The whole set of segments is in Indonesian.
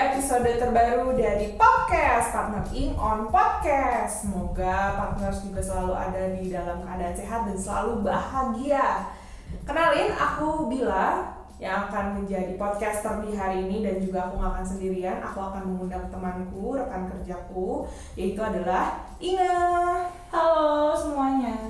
episode terbaru dari podcast Partner In on Podcast. Semoga partners juga selalu ada di dalam keadaan sehat dan selalu bahagia. Kenalin, aku Bila yang akan menjadi podcaster di hari ini dan juga aku nggak akan sendirian. Aku akan mengundang temanku, rekan kerjaku, yaitu adalah Inge. Halo semuanya,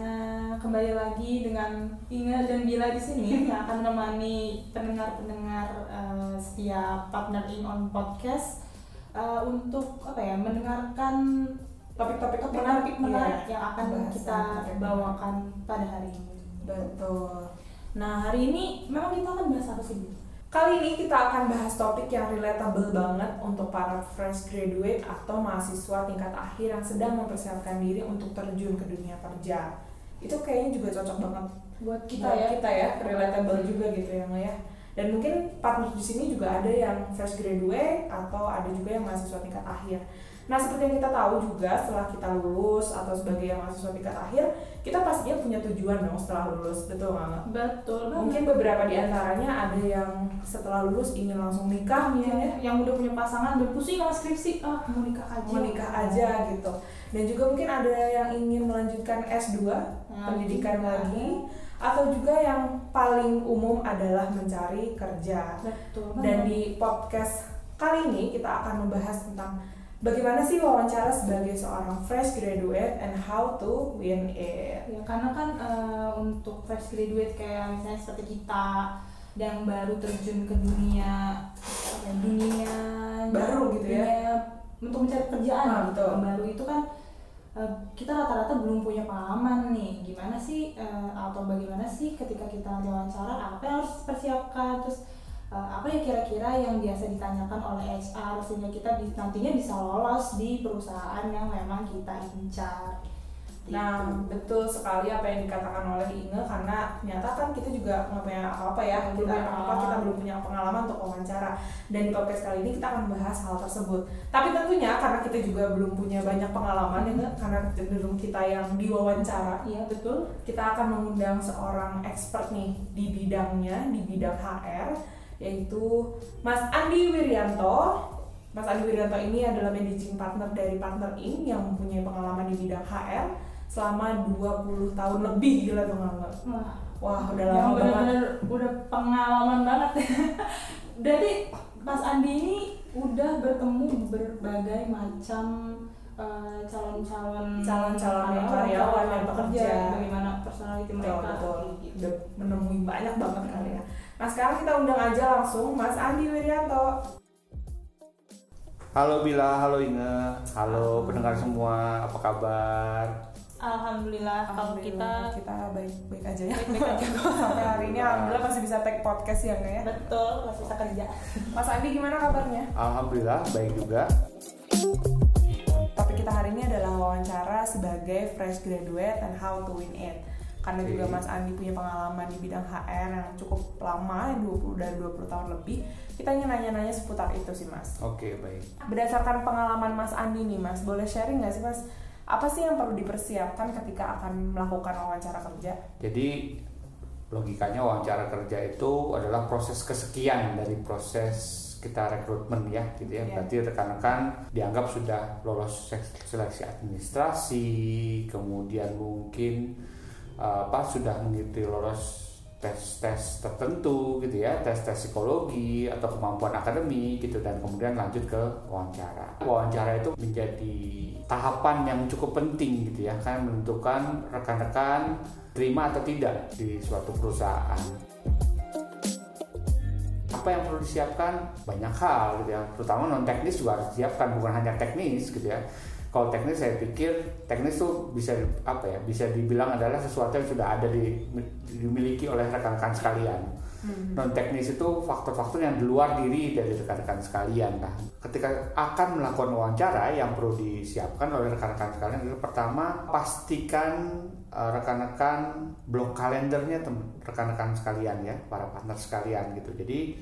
kembali lagi dengan Inga dan Bila di sini yang akan menemani pendengar-pendengar uh, setiap partner in on podcast uh, untuk apa ya mendengarkan Topik-topik menarik menarik Iya. yang akan Bahasan kita bawakan pada hari ini. Betul. Nah hari ini memang kita akan bahas apa sih? Kali ini kita akan bahas topik yang relatable banget untuk para fresh graduate atau mahasiswa tingkat akhir yang sedang mempersiapkan diri untuk terjun ke dunia kerja. Itu kayaknya juga cocok banget Buat kita buat ya. kita ya, relatable juga gitu ya, Nge, ya. Dan mungkin partner di sini juga ada yang fresh graduate atau ada juga yang mahasiswa tingkat akhir. Nah, seperti yang kita tahu juga setelah kita lulus atau sebagai yang mahasiswa tingkat akhir, kita pastinya punya tujuan dong setelah lulus, betul nggak? Betul banget. Mungkin beberapa di antaranya ada yang setelah lulus ingin langsung nikah mungkin ya, yang udah punya pasangan udah pusing sama skripsi, ah mau nikah aja. mau nikah aja gitu. Dan juga mungkin ada yang ingin melanjutkan S2, Nah, pendidikan juga. lagi, atau juga yang paling umum adalah mencari kerja. Betul Dan di podcast kali ini kita akan membahas tentang bagaimana sih wawancara sebagai seorang fresh graduate and how to win it. Ya karena kan eh, untuk fresh graduate kayak misalnya seperti kita yang baru terjun ke dunia apa ya, dunia Baru gitu ya. untuk mencari kerjaan Ah, gitu. betul. Yang baru itu kan eh, kita rata-rata belum punya pengalaman nih gimana sih eh, atau bagaimana sih ketika kita diwawancara apa yang harus dipersiapkan terus eh, apa ya kira-kira yang biasa ditanyakan oleh HR sehingga kita di- nantinya bisa lolos di perusahaan yang memang kita incar. Nah, Gitu. betul sekali apa yang dikatakan oleh Inge karena ternyata kan kita juga nggak punya apa-apa ya, Belum kita punya apa pengalaman. kita belum punya pengalaman untuk wawancara. Dan di podcast kali ini kita akan membahas hal tersebut. Tapi tentunya karena kita juga belum punya banyak pengalaman ya, karena cenderung kita yang diwawancara, Iya betul. kita akan mengundang seorang expert nih di bidangnya, di bidang HR, yaitu Mas Andi Wiryanto. Mas Andi Wiryanto ini adalah managing partner dari Partner Inc yang mempunyai pengalaman di bidang HR selama 20 tahun lebih gila tuh nggak? Wah, Wah, udah yang lama banget. benar-benar udah pengalaman banget. Berarti Mas Andi ini udah bertemu berbagai macam eh, calon-calon Calon-calon karyawan, karyawan calon dan pekerja. bagaimana personality Betul, mereka betul. gitu. Udah menemui banyak banget kali ya. Nah sekarang kita undang aja langsung Mas Andi Wiryanto. Halo Bila, halo Inge, halo pendengar semua, apa kabar? Alhamdulillah kalau Alhamdulillah, kita kita baik-baik aja ya. baik-baik aja. Sampai hari ini alhamdulillah masih bisa take podcast ya nggak ya. betul masih bisa kerja. Mas Andi gimana kabarnya? Alhamdulillah baik juga. Topik kita hari ini adalah wawancara sebagai fresh graduate and how to win it. Karena juga. Mas Andi punya pengalaman di bidang HR yang cukup lama, 20 dan 20 tahun lebih. Kita ingin nanya-nanya seputar itu sih Mas. Oke baik. Berdasarkan pengalaman Mas Andi nih Mas, boleh sharing nggak sih Mas? Apa sih yang perlu dipersiapkan ketika akan melakukan wawancara kerja? Jadi logikanya wawancara kerja itu adalah proses kesekian dari proses kita rekrutmen ya, gitu ya. Iya. Berarti rekan-rekan dianggap sudah lolos seleksi administrasi, kemudian mungkin apa sudah mengikuti lolos tes-tes tertentu gitu ya, tes-tes psikologi atau kemampuan akademik gitu dan kemudian lanjut ke wawancara. Wawancara itu menjadi tahapan yang cukup penting gitu ya, kan menentukan rekan-rekan terima atau tidak di suatu perusahaan. Apa yang perlu disiapkan? Banyak hal gitu ya, terutama non teknis juga harus disiapkan, bukan hanya teknis gitu ya. Kalau teknis saya pikir teknis tuh bisa apa ya bisa dibilang adalah sesuatu yang sudah ada di, dimiliki oleh rekan-rekan sekalian. Non teknis itu faktor-faktor yang di luar diri dari rekan-rekan sekalian. Nah, ketika akan melakukan wawancara yang perlu disiapkan oleh rekan-rekan sekalian adalah pertama pastikan eh, rekan-rekan blok kalendernya rekan-rekan sekalian ya, para partner sekalian gitu. Jadi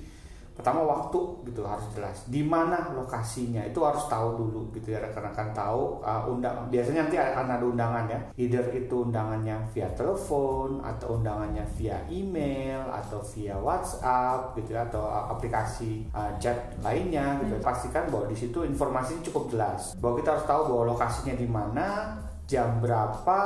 pertama waktu gitu harus jelas. Di mana lokasinya itu harus tahu dulu gitu ya rekan-rekan tahu uh, undang biasanya nanti akan ada undangan ya. Either itu undangannya via telepon atau undangannya via email atau via WhatsApp gitu ya atau uh, aplikasi uh, chat lainnya gitu. Pastikan bahwa di situ informasinya cukup jelas. Bahwa kita harus tahu bahwa lokasinya di mana jam berapa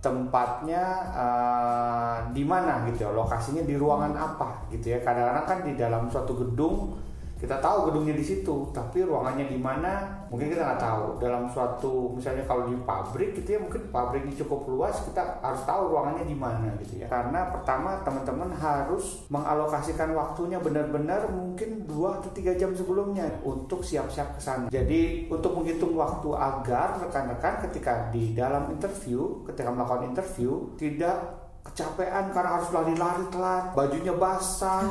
tempatnya uh, di mana gitu ya lokasinya di ruangan apa gitu ya. Kadang-kadang kan di dalam suatu gedung kita tahu gedungnya di situ tapi ruangannya di mana mungkin kita nggak tahu. Dalam suatu misalnya kalau di pabrik gitu ya mungkin pabriknya cukup luas kita harus tahu ruangannya di mana gitu ya. Karena pertama teman-teman harus mengalokasikan waktunya benar-benar mungkin dua atau tiga jam sebelumnya untuk siap-siap ke sana. Jadi untuk menghitung waktu agar rekan-rekan ketika di dalam interview ketika melakukan interview tidak kecapean karena harus lari-lari telat bajunya basah.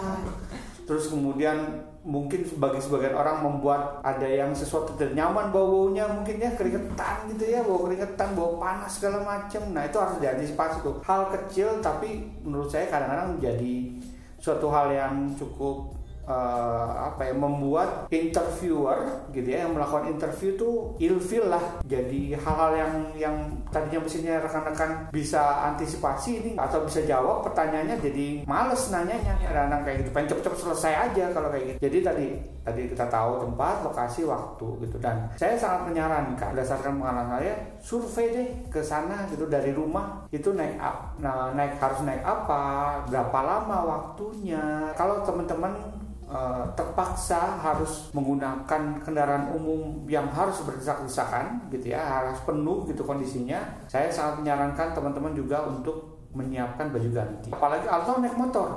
Terus kemudian mungkin bagi sebagian orang membuat ada yang sesuatu tidak nyaman bau baunya mungkin ya keringetan gitu ya bau keringetan bau panas segala macam nah itu harus diantisipasi tuh. Hal kecil tapi menurut saya kadang-kadang menjadi suatu hal yang cukup uh, apa ya membuat interviewer gitu ya yang melakukan interview tuh ilfil lah. Jadi hal-hal yang yang tadinya mesinnya rekan-rekan bisa antisipasi ini atau bisa jawab pertanyaannya jadi males nanyanya. Kadang-kadang kayak gitu pengen cepet-cepet selesai aja kalau kayak gitu. Jadi tadi tadi kita tahu tempat lokasi waktu gitu. Dan saya sangat menyarankan berdasarkan pengalaman saya survei deh ke sana gitu dari rumah. Itu naik up nah naik harus naik apa berapa lama waktunya. Kalau teman-teman uh, terpaksa harus menggunakan kendaraan umum yang harus berdesak-desakan gitu ya harus penuh gitu kondisinya. Saya sangat menyarankan teman-teman juga untuk menyiapkan baju ganti. Apalagi atau naik motor.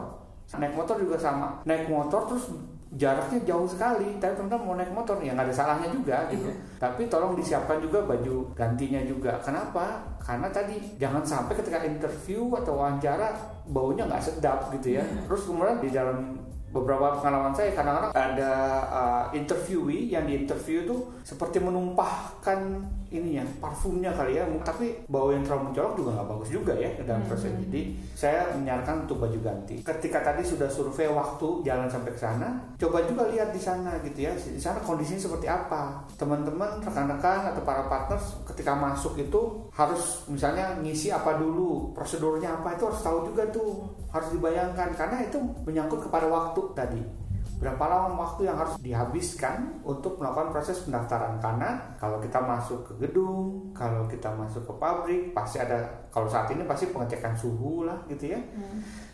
Naik motor juga sama. Naik motor terus jaraknya jauh sekali. Tapi teman-teman mau naik motor ya nggak ada salahnya juga gitu. Tapi tolong disiapkan juga baju gantinya juga. Kenapa? Karena tadi jangan sampai ketika interview atau wawancara baunya nggak sedap gitu ya. Terus kemudian di dalam beberapa pengalaman saya kadang-kadang ada uh, interviewee yang di interview itu seperti menumpahkan ini ya parfumnya kali ya. Tapi bau yang terlalu mencolok juga nggak bagus juga ya dalam proses. Jadi saya menyarankan untuk baju ganti. Ketika tadi sudah survei waktu jalan sampai ke sana coba juga lihat di sana gitu ya. Di sana kondisinya seperti apa. Teman-teman rekan-rekan atau para partners ketika masuk itu harus misalnya ngisi apa dulu prosedurnya apa itu harus tahu juga tuh. Harus dibayangkan. Karena itu menyangkut kepada waktu tadi berapa lama waktu yang harus dihabiskan untuk melakukan proses pendaftaran? Karena kalau kita masuk ke gedung kalau kita masuk ke pabrik pasti ada kalau saat ini pasti pengecekan suhu lah gitu ya.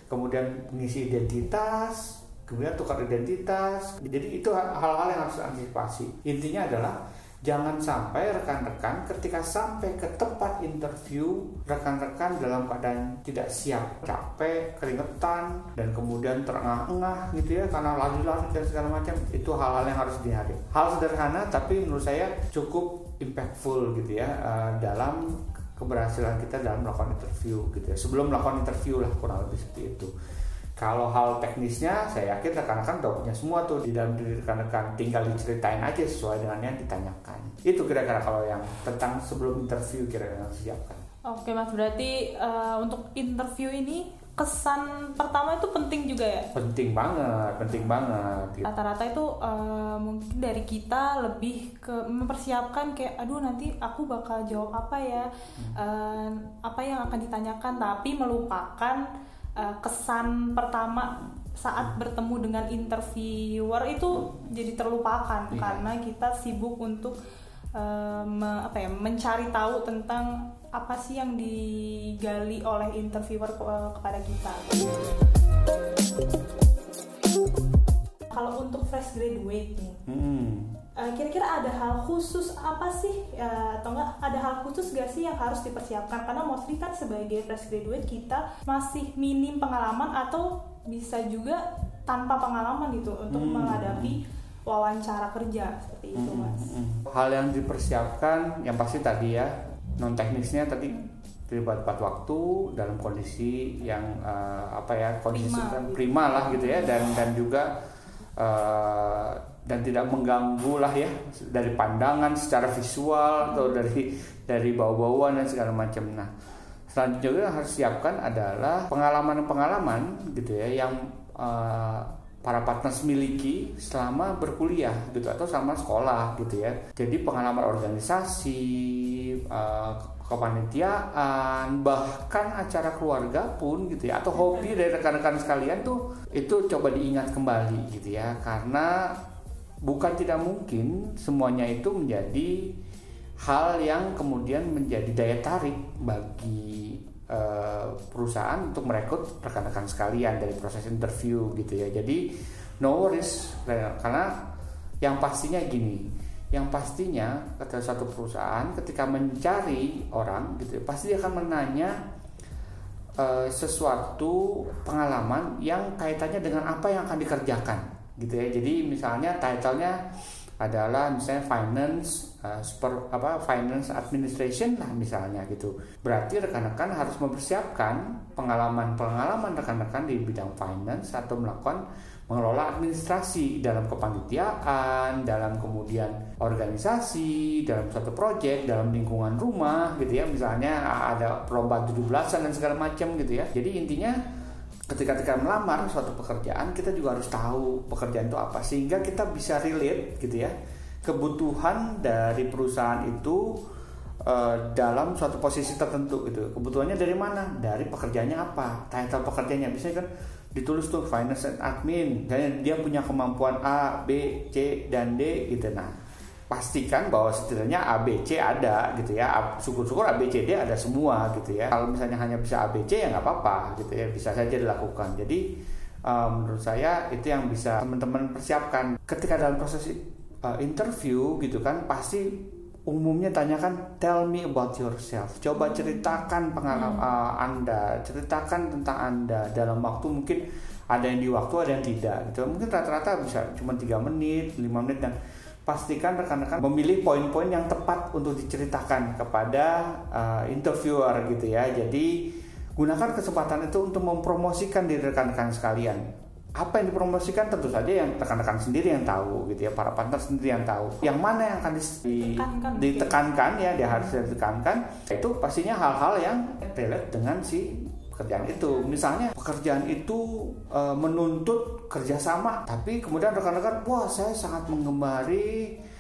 Kemudian mengisi identitas kemudian tukar identitas. Jadi itu hal-hal yang harus antisipasi intinya adalah Jangan sampai rekan-rekan ketika sampai ke tempat interview rekan-rekan dalam keadaan tidak siap, capek, keringetan dan kemudian terengah-engah gitu ya karena lari-lari dan segala macam itu hal-hal yang harus dihadapi. Hal sederhana tapi menurut saya cukup impactful gitu ya uh, dalam keberhasilan kita dalam melakukan interview gitu ya. Sebelum melakukan interview lah kurang lebih seperti itu. Kalau hal teknisnya, saya yakin rekan-rekan udah punya semua tuh di dalam diri rekan-rekan. Tinggal diceritain aja sesuai dengan yang ditanyakan. Itu kira-kira kalau yang tentang sebelum interview kira-kira yang siapkan. Oke mas, berarti uh, untuk interview ini kesan pertama itu penting juga ya? Penting banget, penting banget. Gitu. Rata-rata itu uh, mungkin dari kita lebih ke mempersiapkan kayak, aduh nanti aku bakal jawab apa ya, hmm. uh, apa yang akan ditanyakan, tapi melupakan uh, kesan pertama saat bertemu dengan interviewer itu jadi terlupakan iya. karena kita sibuk untuk me, apa ya mencari tahu tentang apa sih yang digali oleh interviewer ke, kepada kita. Kalau untuk fresh graduate nih, hmm Eh, kira-kira ada hal khusus apa sih uh, atau enggak ada hal khusus gak sih yang harus dipersiapkan karena mostly kan sebagai fresh graduate kita masih minim pengalaman atau bisa juga tanpa pengalaman gitu untuk hmm. menghadapi wawancara kerja seperti itu hmm, mas. Hmm, hmm. Hal yang dipersiapkan yang pasti tadi ya non teknisnya tadi terlibat tepat waktu dalam kondisi yang uh, apa ya kondisi prima, gitu. prima lah gitu ya dan dan juga uh, dan tidak mengganggu lah ya dari pandangan secara visual atau dari dari bau-bauan dan segala macam. Nah, selanjutnya yang harus siapkan adalah pengalaman-pengalaman gitu ya yang uh, para partners miliki selama berkuliah gitu atau sama sekolah gitu ya. Jadi pengalaman organisasi, uh, kepanitiaan, bahkan acara keluarga pun gitu ya atau hobi dari rekan-rekan sekalian tuh itu coba diingat kembali gitu ya karena bukan tidak mungkin semuanya itu menjadi hal yang kemudian menjadi daya tarik bagi uh, perusahaan untuk merekrut rekan-rekan sekalian dari proses interview gitu ya. Jadi no worries karena yang pastinya gini, yang pastinya ketika satu perusahaan ketika mencari orang gitu ya, pasti dia akan menanya uh, sesuatu pengalaman yang kaitannya dengan apa yang akan dikerjakan gitu ya. Jadi misalnya titlenya adalah misalnya finance uh, super apa finance administration lah misalnya gitu. Berarti rekan-rekan harus mempersiapkan pengalaman-pengalaman rekan-rekan di bidang finance atau melakukan mengelola administrasi dalam kepanitiaan, dalam kemudian organisasi, dalam suatu proyek, dalam lingkungan rumah gitu ya. Misalnya ada lomba 17-an dan segala macam gitu ya. Jadi intinya ketika kita melamar suatu pekerjaan kita juga harus tahu pekerjaan itu apa sehingga kita bisa relate gitu ya kebutuhan dari perusahaan itu uh, dalam suatu posisi tertentu gitu. Kebutuhannya dari mana? Dari pekerjaannya apa? Title pekerjaannya. Bisa kan ditulis tuh finance and admin. Dan dia punya kemampuan A B C dan D gitu. Nah pastikan bahwa setidaknya ABC ada gitu ya. Syukur-syukur ABCD ada semua gitu ya. Kalau misalnya hanya bisa ABC ya nggak apa-apa gitu ya. Bisa saja dilakukan. Jadi uh, menurut saya itu yang bisa teman-teman persiapkan ketika dalam proses uh, interview gitu kan pasti umumnya tanyakan tell me about yourself coba ceritakan pengalaman hmm. uh, anda ceritakan tentang anda dalam waktu mungkin ada yang di waktu ada yang tidak gitu mungkin rata-rata bisa cuma tiga menit lima menit dan pastikan rekan-rekan memilih poin-poin yang tepat untuk diceritakan kepada uh, interviewer gitu ya. Jadi gunakan kesempatan itu untuk mempromosikan diri rekan-rekan sekalian. Apa yang dipromosikan tentu saja yang rekan-rekan sendiri yang tahu gitu ya, para partner sendiri yang tahu. Yang mana yang akan ditekankan, ditekankan ya, dia harus ditekankan. Itu pastinya hal-hal yang relate dengan si pekerjaan itu. Misalnya pekerjaan itu e, menuntut kerjasama, tapi kemudian rekan-rekan, wah saya sangat mengemari eh,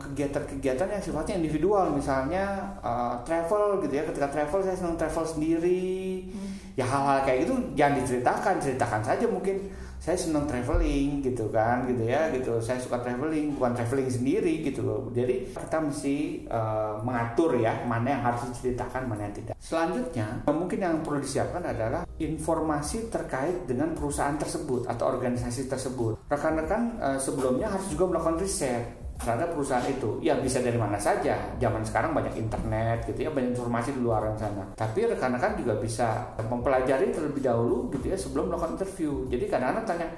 kegiatan-kegiatan yang sifatnya individual, misalnya uh, travel gitu ya. Ketika travel saya senang travel sendiri, hmm. ya hal-hal kayak gitu jangan diceritakan, ceritakan saja mungkin. Saya senang traveling gitu kan gitu ya gitu. Saya suka traveling bukan traveling sendiri gitu loh. Jadi kita mesti uh, mengatur ya mana yang harus diceritakan mana yang tidak. Selanjutnya mungkin yang perlu disiapkan adalah informasi terkait dengan perusahaan tersebut atau organisasi tersebut. Rekan-rekan uh, sebelumnya harus juga melakukan riset terhadap perusahaan itu ya bisa dari mana saja. Zaman sekarang banyak internet gitu ya banyak informasi di luar sana. Tapi rekan-rekan juga bisa mempelajari terlebih dahulu gitu ya sebelum melakukan interview. Jadi kadang-kadang tanya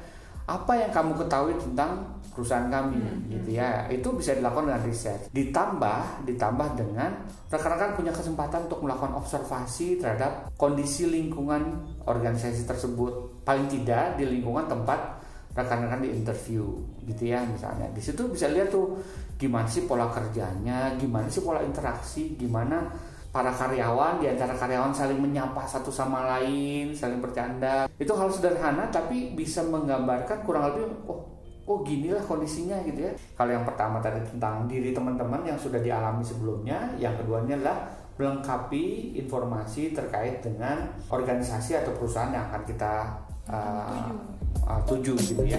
apa yang kamu ketahui tentang perusahaan kami? Hmm. gitu ya. Itu bisa dilakukan dengan riset. Ditambah ditambah dengan rekan-rekan punya kesempatan untuk melakukan observasi terhadap kondisi lingkungan organisasi tersebut. Paling tidak di lingkungan tempat rekan-rekan di interview gitu ya misalnya. Di situ bisa lihat tuh gimana sih pola kerjanya gimana sih pola interaksi gimana para karyawan di antara karyawan saling menyapa satu sama lain saling bercanda. Itu hal sederhana tapi bisa menggambarkan kurang lebih oh oh ginilah kondisinya gitu ya. Kalau yang pertama tadi tentang diri teman-teman yang sudah dialami sebelumnya yang keduanya adalah melengkapi informasi terkait dengan organisasi atau perusahaan yang akan kita uh, uh, tuju gitu ya.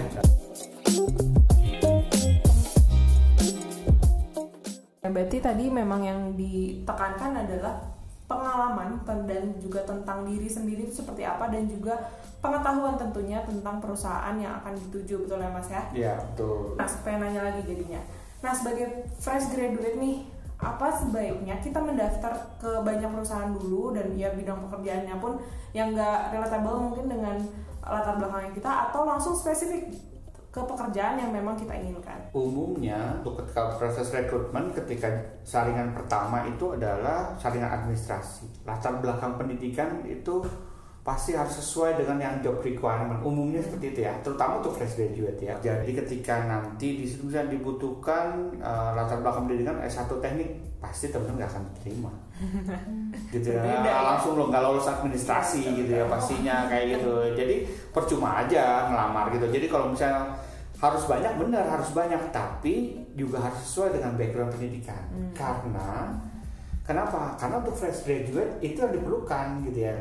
Berarti tadi memang yang ditekankan adalah pengalaman dan juga tentang diri sendiri itu seperti apa dan juga pengetahuan tentunya tentang perusahaan yang akan dituju betul ya mas ya? Iya betul. Nah supaya nanya lagi jadinya. Nah sebagai fresh graduate nih apa sebaiknya kita mendaftar ke banyak perusahaan dulu dan ya bidang pekerjaannya pun yang enggak relatable mungkin dengan latar belakang kita atau langsung spesifik ke pekerjaan yang memang kita inginkan. Umumnya untuk ketika proses rekrutmen ketika saringan pertama itu adalah saringan administrasi. Latar belakang pendidikan itu pasti harus sesuai dengan yang job requirement. Umumnya seperti itu ya terutama untuk fresh graduate ya. Jadi ketika nanti di misalnya dibutuhkan uh, latar belakang pendidikan S1 teknik pasti teman-teman nggak akan diterima gitu ya. Ya. langsung lo nggak lolos administrasi gitu ya pastinya kayak gitu. Jadi percuma aja ngelamar gitu. Jadi kalau misalnya harus banyak benar harus banyak tapi juga harus sesuai dengan background pendidikan. Karena Kenapa? Karena untuk fresh graduate itu yang diperlukan gitu ya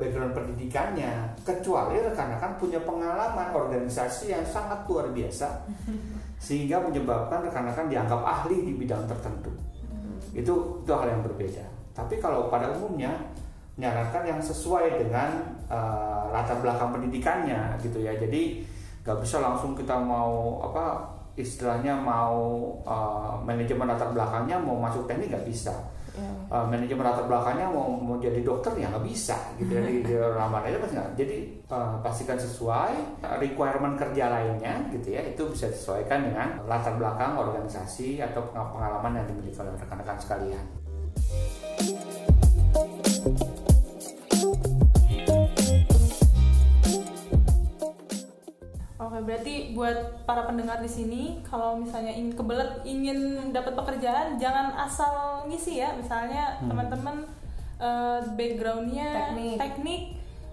background pendidikannya. Kecuali rekan-rekan punya pengalaman organisasi yang sangat luar biasa sehingga menyebabkan rekan-rekan dianggap ahli di bidang tertentu. Itu itu hal yang berbeda. Tapi kalau pada umumnya menyarankan yang sesuai dengan eh, latar belakang pendidikannya gitu ya. Jadi nggak bisa langsung kita mau apa istilahnya mau eh, manajemen latar belakangnya mau masuk teknik nggak bisa Ya. uh, manajemen latar belakangnya mau mau jadi dokter ya nggak bisa gitu ya di, di lamar aja pasti nggak. jadi uh, pastikan sesuai uh, requirement kerja lainnya gitu ya itu bisa disesuaikan dengan latar belakang organisasi atau peng- pengalaman yang dimiliki oleh rekan-rekan sekalian berarti buat para pendengar di sini, kalau misalnya ingin kebelet ingin dapat pekerjaan, jangan asal ngisi ya. Misalnya Hmm. teman-teman eh, backgroundnya Teknik. teknik,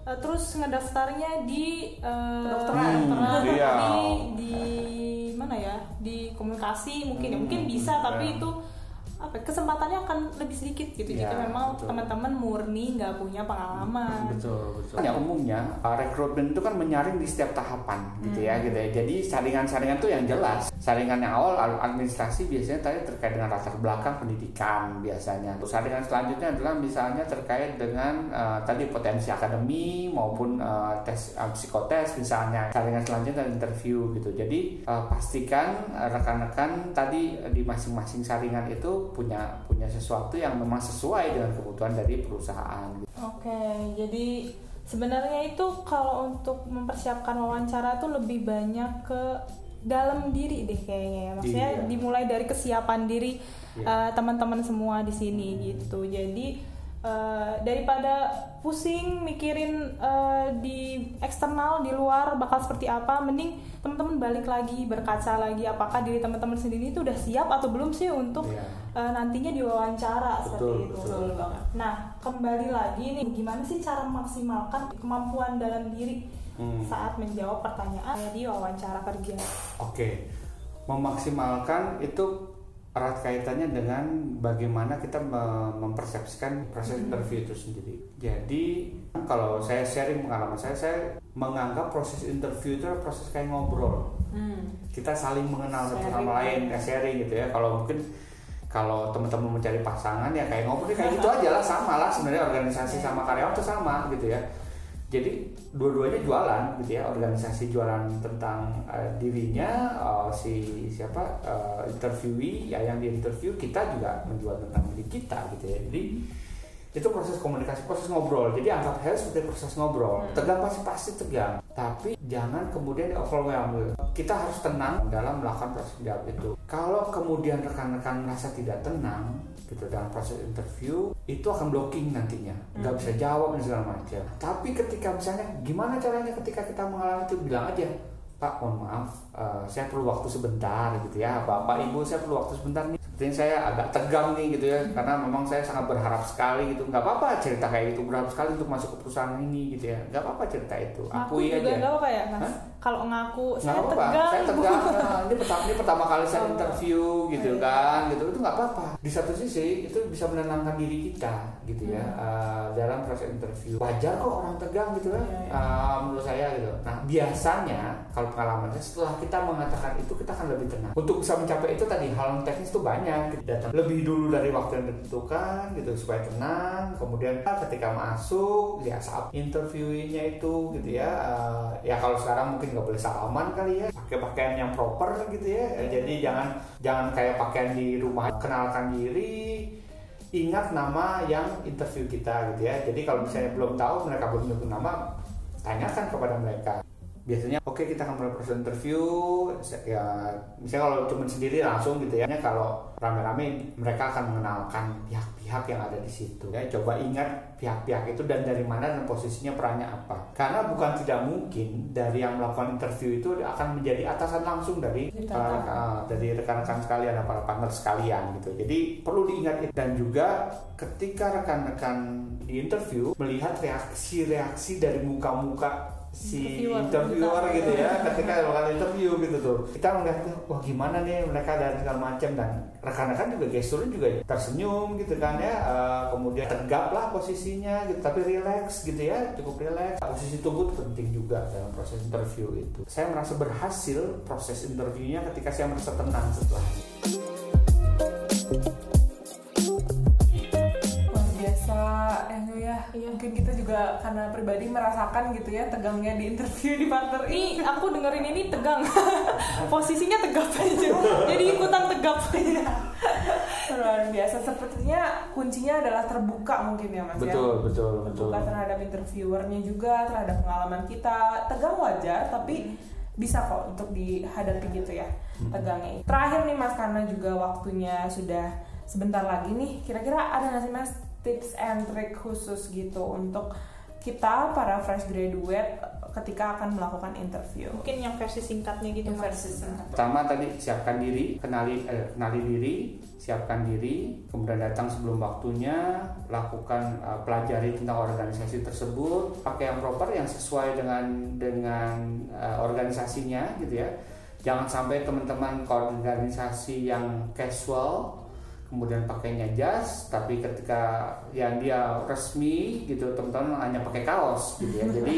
eh, terus ngedaftarnya di Kedokteran. kedokteran, Hmm, iya. di di mana ya? Di komunikasi mungkin ya, mungkin Hmm, bisa, tapi iya. itu apa ya, kesempatannya akan lebih sedikit gitu. Iya, jika memang teman-teman murni nggak punya pengalaman. betul betul. Ya umumnya uh, rekrutmen itu kan menyaring di setiap tahapan gitu ya gitu ya. Jadi saringan-saringan tuh yang jelas. Saringan yang awal al- administrasi biasanya tadi terkait dengan latar belakang pendidikan biasanya. Terus saringan selanjutnya adalah misalnya terkait dengan uh, tadi potensi akademi maupun uh, tes uh, psikotes misalnya. Saringan selanjutnya adalah interview gitu. Jadi uh, pastikan uh, rekan-rekan tadi di masing-masing saringan itu punya punya sesuatu yang memang sesuai dengan kebutuhan dari perusahaan. Oke, jadi sebenarnya itu kalau untuk mempersiapkan wawancara tuh lebih banyak ke dalam diri deh kayaknya. ya. Maksudnya Iya. dimulai dari kesiapan diri Iya. eh, teman-teman semua di sini gitu. Jadi eh, daripada pusing mikirin eh, di eksternal di luar bakal seperti apa, mending teman-teman balik lagi berkaca lagi apakah diri teman-teman sendiri itu udah siap atau belum sih untuk Iya. eh, nantinya diwawancara seperti Betul, itu. betul. banget. Nah, kembali lagi nih, gimana sih cara memaksimalkan kemampuan dalam diri Hmm. saat menjawab pertanyaan di wawancara kerja? Oke, memaksimalkan itu erat kaitannya dengan bagaimana kita me- mempersepsikan proses interview itu sendiri. Jadi kalau saya sharing pengalaman saya, saya menganggap proses interview itu proses kayak ngobrol. Hmm. Kita saling mengenal satu sama lain, kayak sharing gitu ya. Kalau mungkin kalau teman-teman mencari pasangan ya kayak ngobrol ya kayak gitu aja lah sama lah sebenarnya organisasi sama karyawan itu sama gitu ya. Jadi dua-duanya jualan gitu ya, organisasi jualan tentang eh, dirinya, eh, si siapa eh, interviewee ya yang di interview kita juga menjual tentang diri kita gitu ya. Jadi itu proses komunikasi, proses ngobrol. Jadi anggap hal seperti proses ngobrol. Tegang pasti pasti tegang, tapi jangan kemudian di overwhelm. Kita harus tenang dalam melakukan proses jawab itu. Kalau kemudian rekan-rekan merasa tidak tenang gitu dalam proses interview, itu akan blocking nantinya, nggak bisa jawab dan segala macam. Tapi ketika misalnya gimana caranya ketika kita mengalami itu bilang aja, Pak, mohon maaf, eh, saya perlu waktu sebentar gitu ya. Bapak, Ibu, saya perlu waktu sebentar nih. Sepertinya saya agak tegang nih gitu ya, karena memang saya sangat berharap sekali gitu. Nggak apa-apa cerita kayak gitu, berharap sekali untuk masuk ke perusahaan ini gitu ya. Nggak apa-apa cerita itu, akui juga aja. nggak apa-apa ya, Mas? Hah? Kalau ngaku, Nggak saya apa-apa, tegang. saya tegang. Nah, ini pertama ini pertama kali saya interview gitu Iya. kan, gitu itu nggak apa-apa. Di satu sisi itu bisa menenangkan diri kita gitu ya Hmm. eh, dalam proses interview. Wajar kok orang tegang gitu kan, iya. eh, menurut saya gitu. Nah biasanya kalau pengalaman saya setelah kita mengatakan itu kita akan lebih tenang. Untuk bisa mencapai itu tadi hal teknis itu banyak. Datang lebih dulu dari waktu yang ditentukan gitu supaya tenang. Kemudian ketika masuk ya saat interviewnya itu gitu ya. eh, ya kalau sekarang mungkin nggak boleh salaman kali ya. Pakai pakaian yang proper gitu ya. Eh, Jadi jangan jangan kayak pakaian di rumah. Kenalkan diri. Ingat nama yang interview kita gitu ya. Jadi kalau misalnya belum tahu mereka belum nama, tanyakan kepada mereka biasanya oke kita akan mulai proses interview ya misalnya kalau cuma sendiri langsung gitu ya kalau rame-rame mereka akan mengenalkan pihak-pihak yang ada di situ. Ya coba ingat pihak-pihak itu dan dari mana dan posisinya perannya apa. Karena bukan tidak mungkin dari yang melakukan interview itu akan menjadi atasan langsung dari uh, uh, dari rekan-rekan sekalian para partner sekalian gitu. Jadi perlu diingat dan juga ketika rekan-rekan di interview melihat reaksi-reaksi dari muka-muka si interviewer, interviewer gitu ya ketika melakukan interview gitu tuh. Kita melihat wah gimana nih mereka dan segala macam dan rekan-rekan juga gesturnya juga tersenyum gitu kan ya uh, kemudian tegap lah posisinya gitu tapi relax gitu ya cukup relax. Posisi tubuh penting juga dalam proses interview itu. Saya merasa berhasil proses interviewnya ketika saya merasa tenang setelah juga karena pribadi merasakan gitu ya tegangnya di interview di partner ini. Aku dengerin ini tegang. Posisinya tegap aja. Jadi ikutan tegap. Luar biasa. Sepertinya kuncinya adalah terbuka mungkin ya mas betul, ya. Betul betul betul. terbuka terhadap interviewernya juga terhadap pengalaman kita. Tegang wajar tapi bisa kok untuk dihadapi gitu ya hmm. tegangnya. Terakhir nih mas karena juga waktunya sudah sebentar lagi nih. Kira-kira ada nggak sih mas tips and trick khusus gitu untuk kita para fresh graduate ketika akan melakukan interview. Mungkin yang versi singkatnya gitu. Yang versi singkat. Pertama tadi siapkan diri, kenali eh, kenali diri, siapkan diri, kemudian datang sebelum waktunya, lakukan uh, pelajari tentang organisasi tersebut, pakai yang proper yang sesuai dengan dengan uh, organisasinya gitu ya. Jangan sampai teman-teman organisasi yang casual kemudian pakainya jas tapi ketika yang dia resmi gitu teman-teman hanya pakai kaos gitu ya. Jadi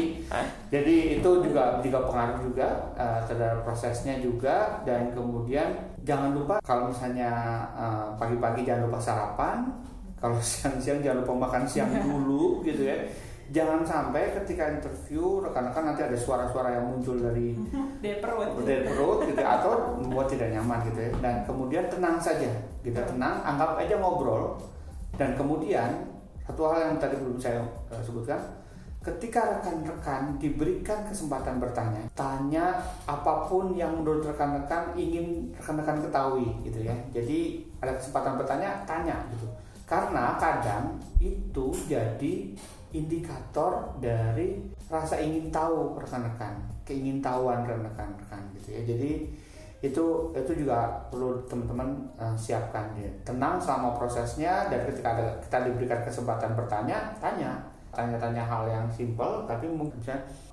jadi itu juga juga pengaruh juga uh, terhadap prosesnya juga. Dan kemudian jangan lupa kalau misalnya uh, pagi-pagi jangan lupa sarapan kalau siang-siang jangan lupa makan siang dulu gitu ya jangan sampai ketika interview rekan-rekan nanti ada suara-suara yang muncul dari dari perut dari perut gitu atau membuat tidak nyaman gitu ya. Dan kemudian tenang saja kita tenang anggap aja ngobrol. Dan kemudian satu hal yang tadi belum saya uh, sebutkan ketika rekan-rekan diberikan kesempatan bertanya tanya apa pun yang menurut rekan-rekan ingin rekan-rekan ketahui gitu ya. Jadi ada kesempatan bertanya tanya gitu. Karena kadang itu jadi indikator dari rasa ingin tahu rekan-rekan, keingintahuan rekan-rekan gitu ya. Jadi itu itu juga perlu teman-teman uh, siapkan ya. Tenang selama prosesnya dan ketika ada, kita diberikan kesempatan bertanya, tanya. Tanya-tanya hal yang simpel tapi mungkin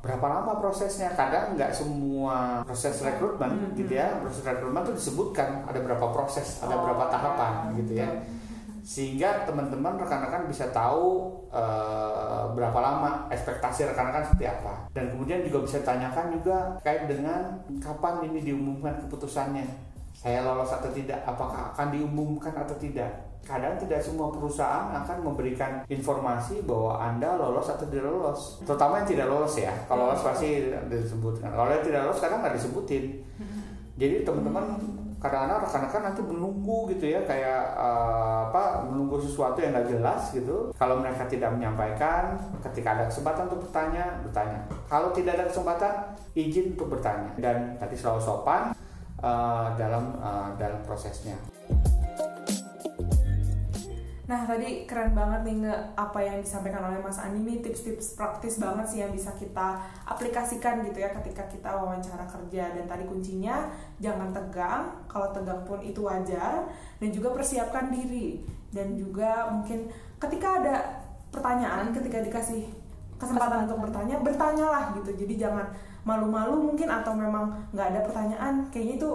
berapa lama prosesnya. Kadang nggak semua proses rekrutmen mm -hmm. gitu ya. Proses rekrutmen itu disebutkan ada berapa proses ada berapa oh, tahapan gitu ya sehingga teman-teman rekan-rekan bisa tahu uh, berapa lama ekspektasi rekan-rekan seperti apa. Dan kemudian juga bisa tanyakan juga kait dengan kapan ini diumumkan keputusannya. Saya lolos atau tidak? Apakah akan diumumkan atau tidak? Kadang tidak semua perusahaan akan memberikan informasi bahwa anda lolos atau tidak lolos. Terutama yang tidak lolos ya. Kalau lolos pasti disebutkan. Kalau yang tidak lolos kadang nggak disebutin. Jadi teman-teman kadang-kadang rekan-rekan nanti menunggu gitu ya kayak uh, apa menunggu sesuatu yang nggak jelas gitu. Kalau mereka tidak menyampaikan ketika ada kesempatan untuk bertanya bertanya. Kalau tidak ada kesempatan izin untuk bertanya. Dan tadi selalu sopan uh, dalam uh, dalam prosesnya. Nah tadi keren banget nih nge apa yang disampaikan oleh Mas Andi nih tips-tips praktis banget sih yang bisa kita aplikasikan gitu ya ketika kita wawancara kerja. Dan tadi kuncinya jangan tegang kalau tegang pun itu wajar. Dan juga persiapkan diri. Dan juga mungkin ketika ada pertanyaan ketika dikasih kesempatan untuk bertanya bertanyalah gitu. Jadi jangan malu-malu mungkin atau memang nggak ada pertanyaan kayaknya itu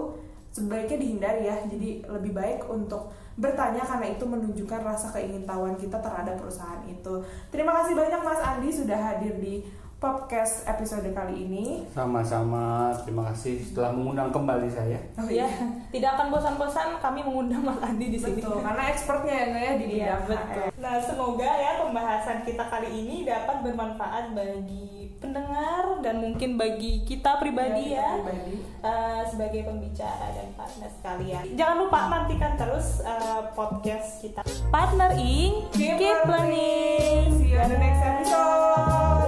sebaiknya dihindari ya. Jadi lebih baik untuk bertanya karena itu menunjukkan rasa keingintahuan kita terhadap perusahaan itu. Terima kasih banyak Mas Andi sudah hadir di podcast episode kali ini. Sama-sama, terima kasih setelah mengundang kembali saya. Oh iya, tidak akan bosan-bosan kami mengundang Mas Andi di sini. Betul, karena expertnya ya ya di iya, betul. Nah, semoga pembahasan kita kali ini dapat bermanfaat bagi pendengar dan mungkin bagi kita pribadi ya, ya pribadi. Uh, sebagai pembicara dan partner sekalian. Jangan lupa nantikan terus uh, podcast kita. Partner Ing, keep, keep learning. See you on the next episode.